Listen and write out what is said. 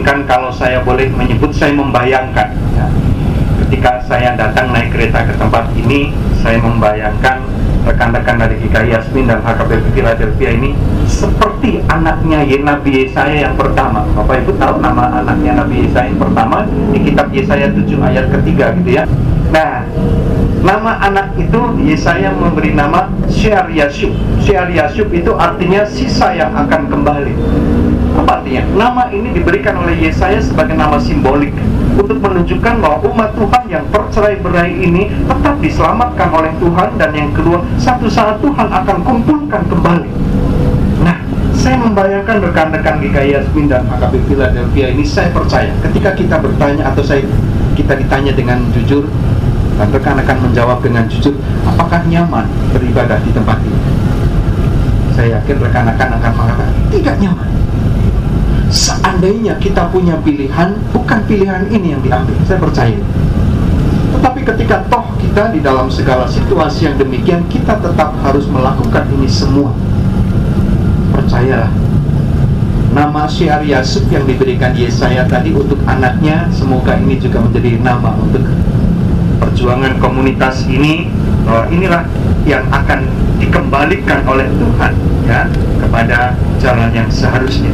kalau saya boleh menyebut saya membayangkan. Ya. ketika saya datang naik kereta ke tempat ini saya membayangkan rekan-rekan dari GKI Yasmin dan HKBP Philadelphia ini seperti anaknya Nabi Yesaya yang pertama. Bapak Ibu tahu nama anaknya Nabi Yesaya yang pertama di kitab Yesaya 7 ayat ketiga gitu ya. Nah nama anak itu Yesaya memberi nama Syiar Yasub Syiar Yasub itu artinya sisa yang akan kembali artinya? Nama ini diberikan oleh Yesaya sebagai nama simbolik untuk menunjukkan bahwa umat Tuhan yang bercerai berai ini tetap diselamatkan oleh Tuhan dan yang kedua satu saat Tuhan akan kumpulkan kembali. Nah, saya membayangkan rekan-rekan GKI Yasmin dan HKB Philadelphia ini saya percaya ketika kita bertanya atau saya kita ditanya dengan jujur dan rekan-rekan menjawab dengan jujur, apakah nyaman beribadah di tempat ini? Saya yakin rekan-rekan akan mengatakan tidak nyaman seandainya kita punya pilihan, bukan pilihan ini yang diambil. Saya percaya. Tetapi ketika toh kita di dalam segala situasi yang demikian, kita tetap harus melakukan ini semua. Percayalah. Nama syiar Yasub yang diberikan Yesaya tadi untuk anaknya, semoga ini juga menjadi nama untuk perjuangan komunitas ini bahwa inilah yang akan dikembalikan oleh Tuhan ya kepada jalan yang seharusnya.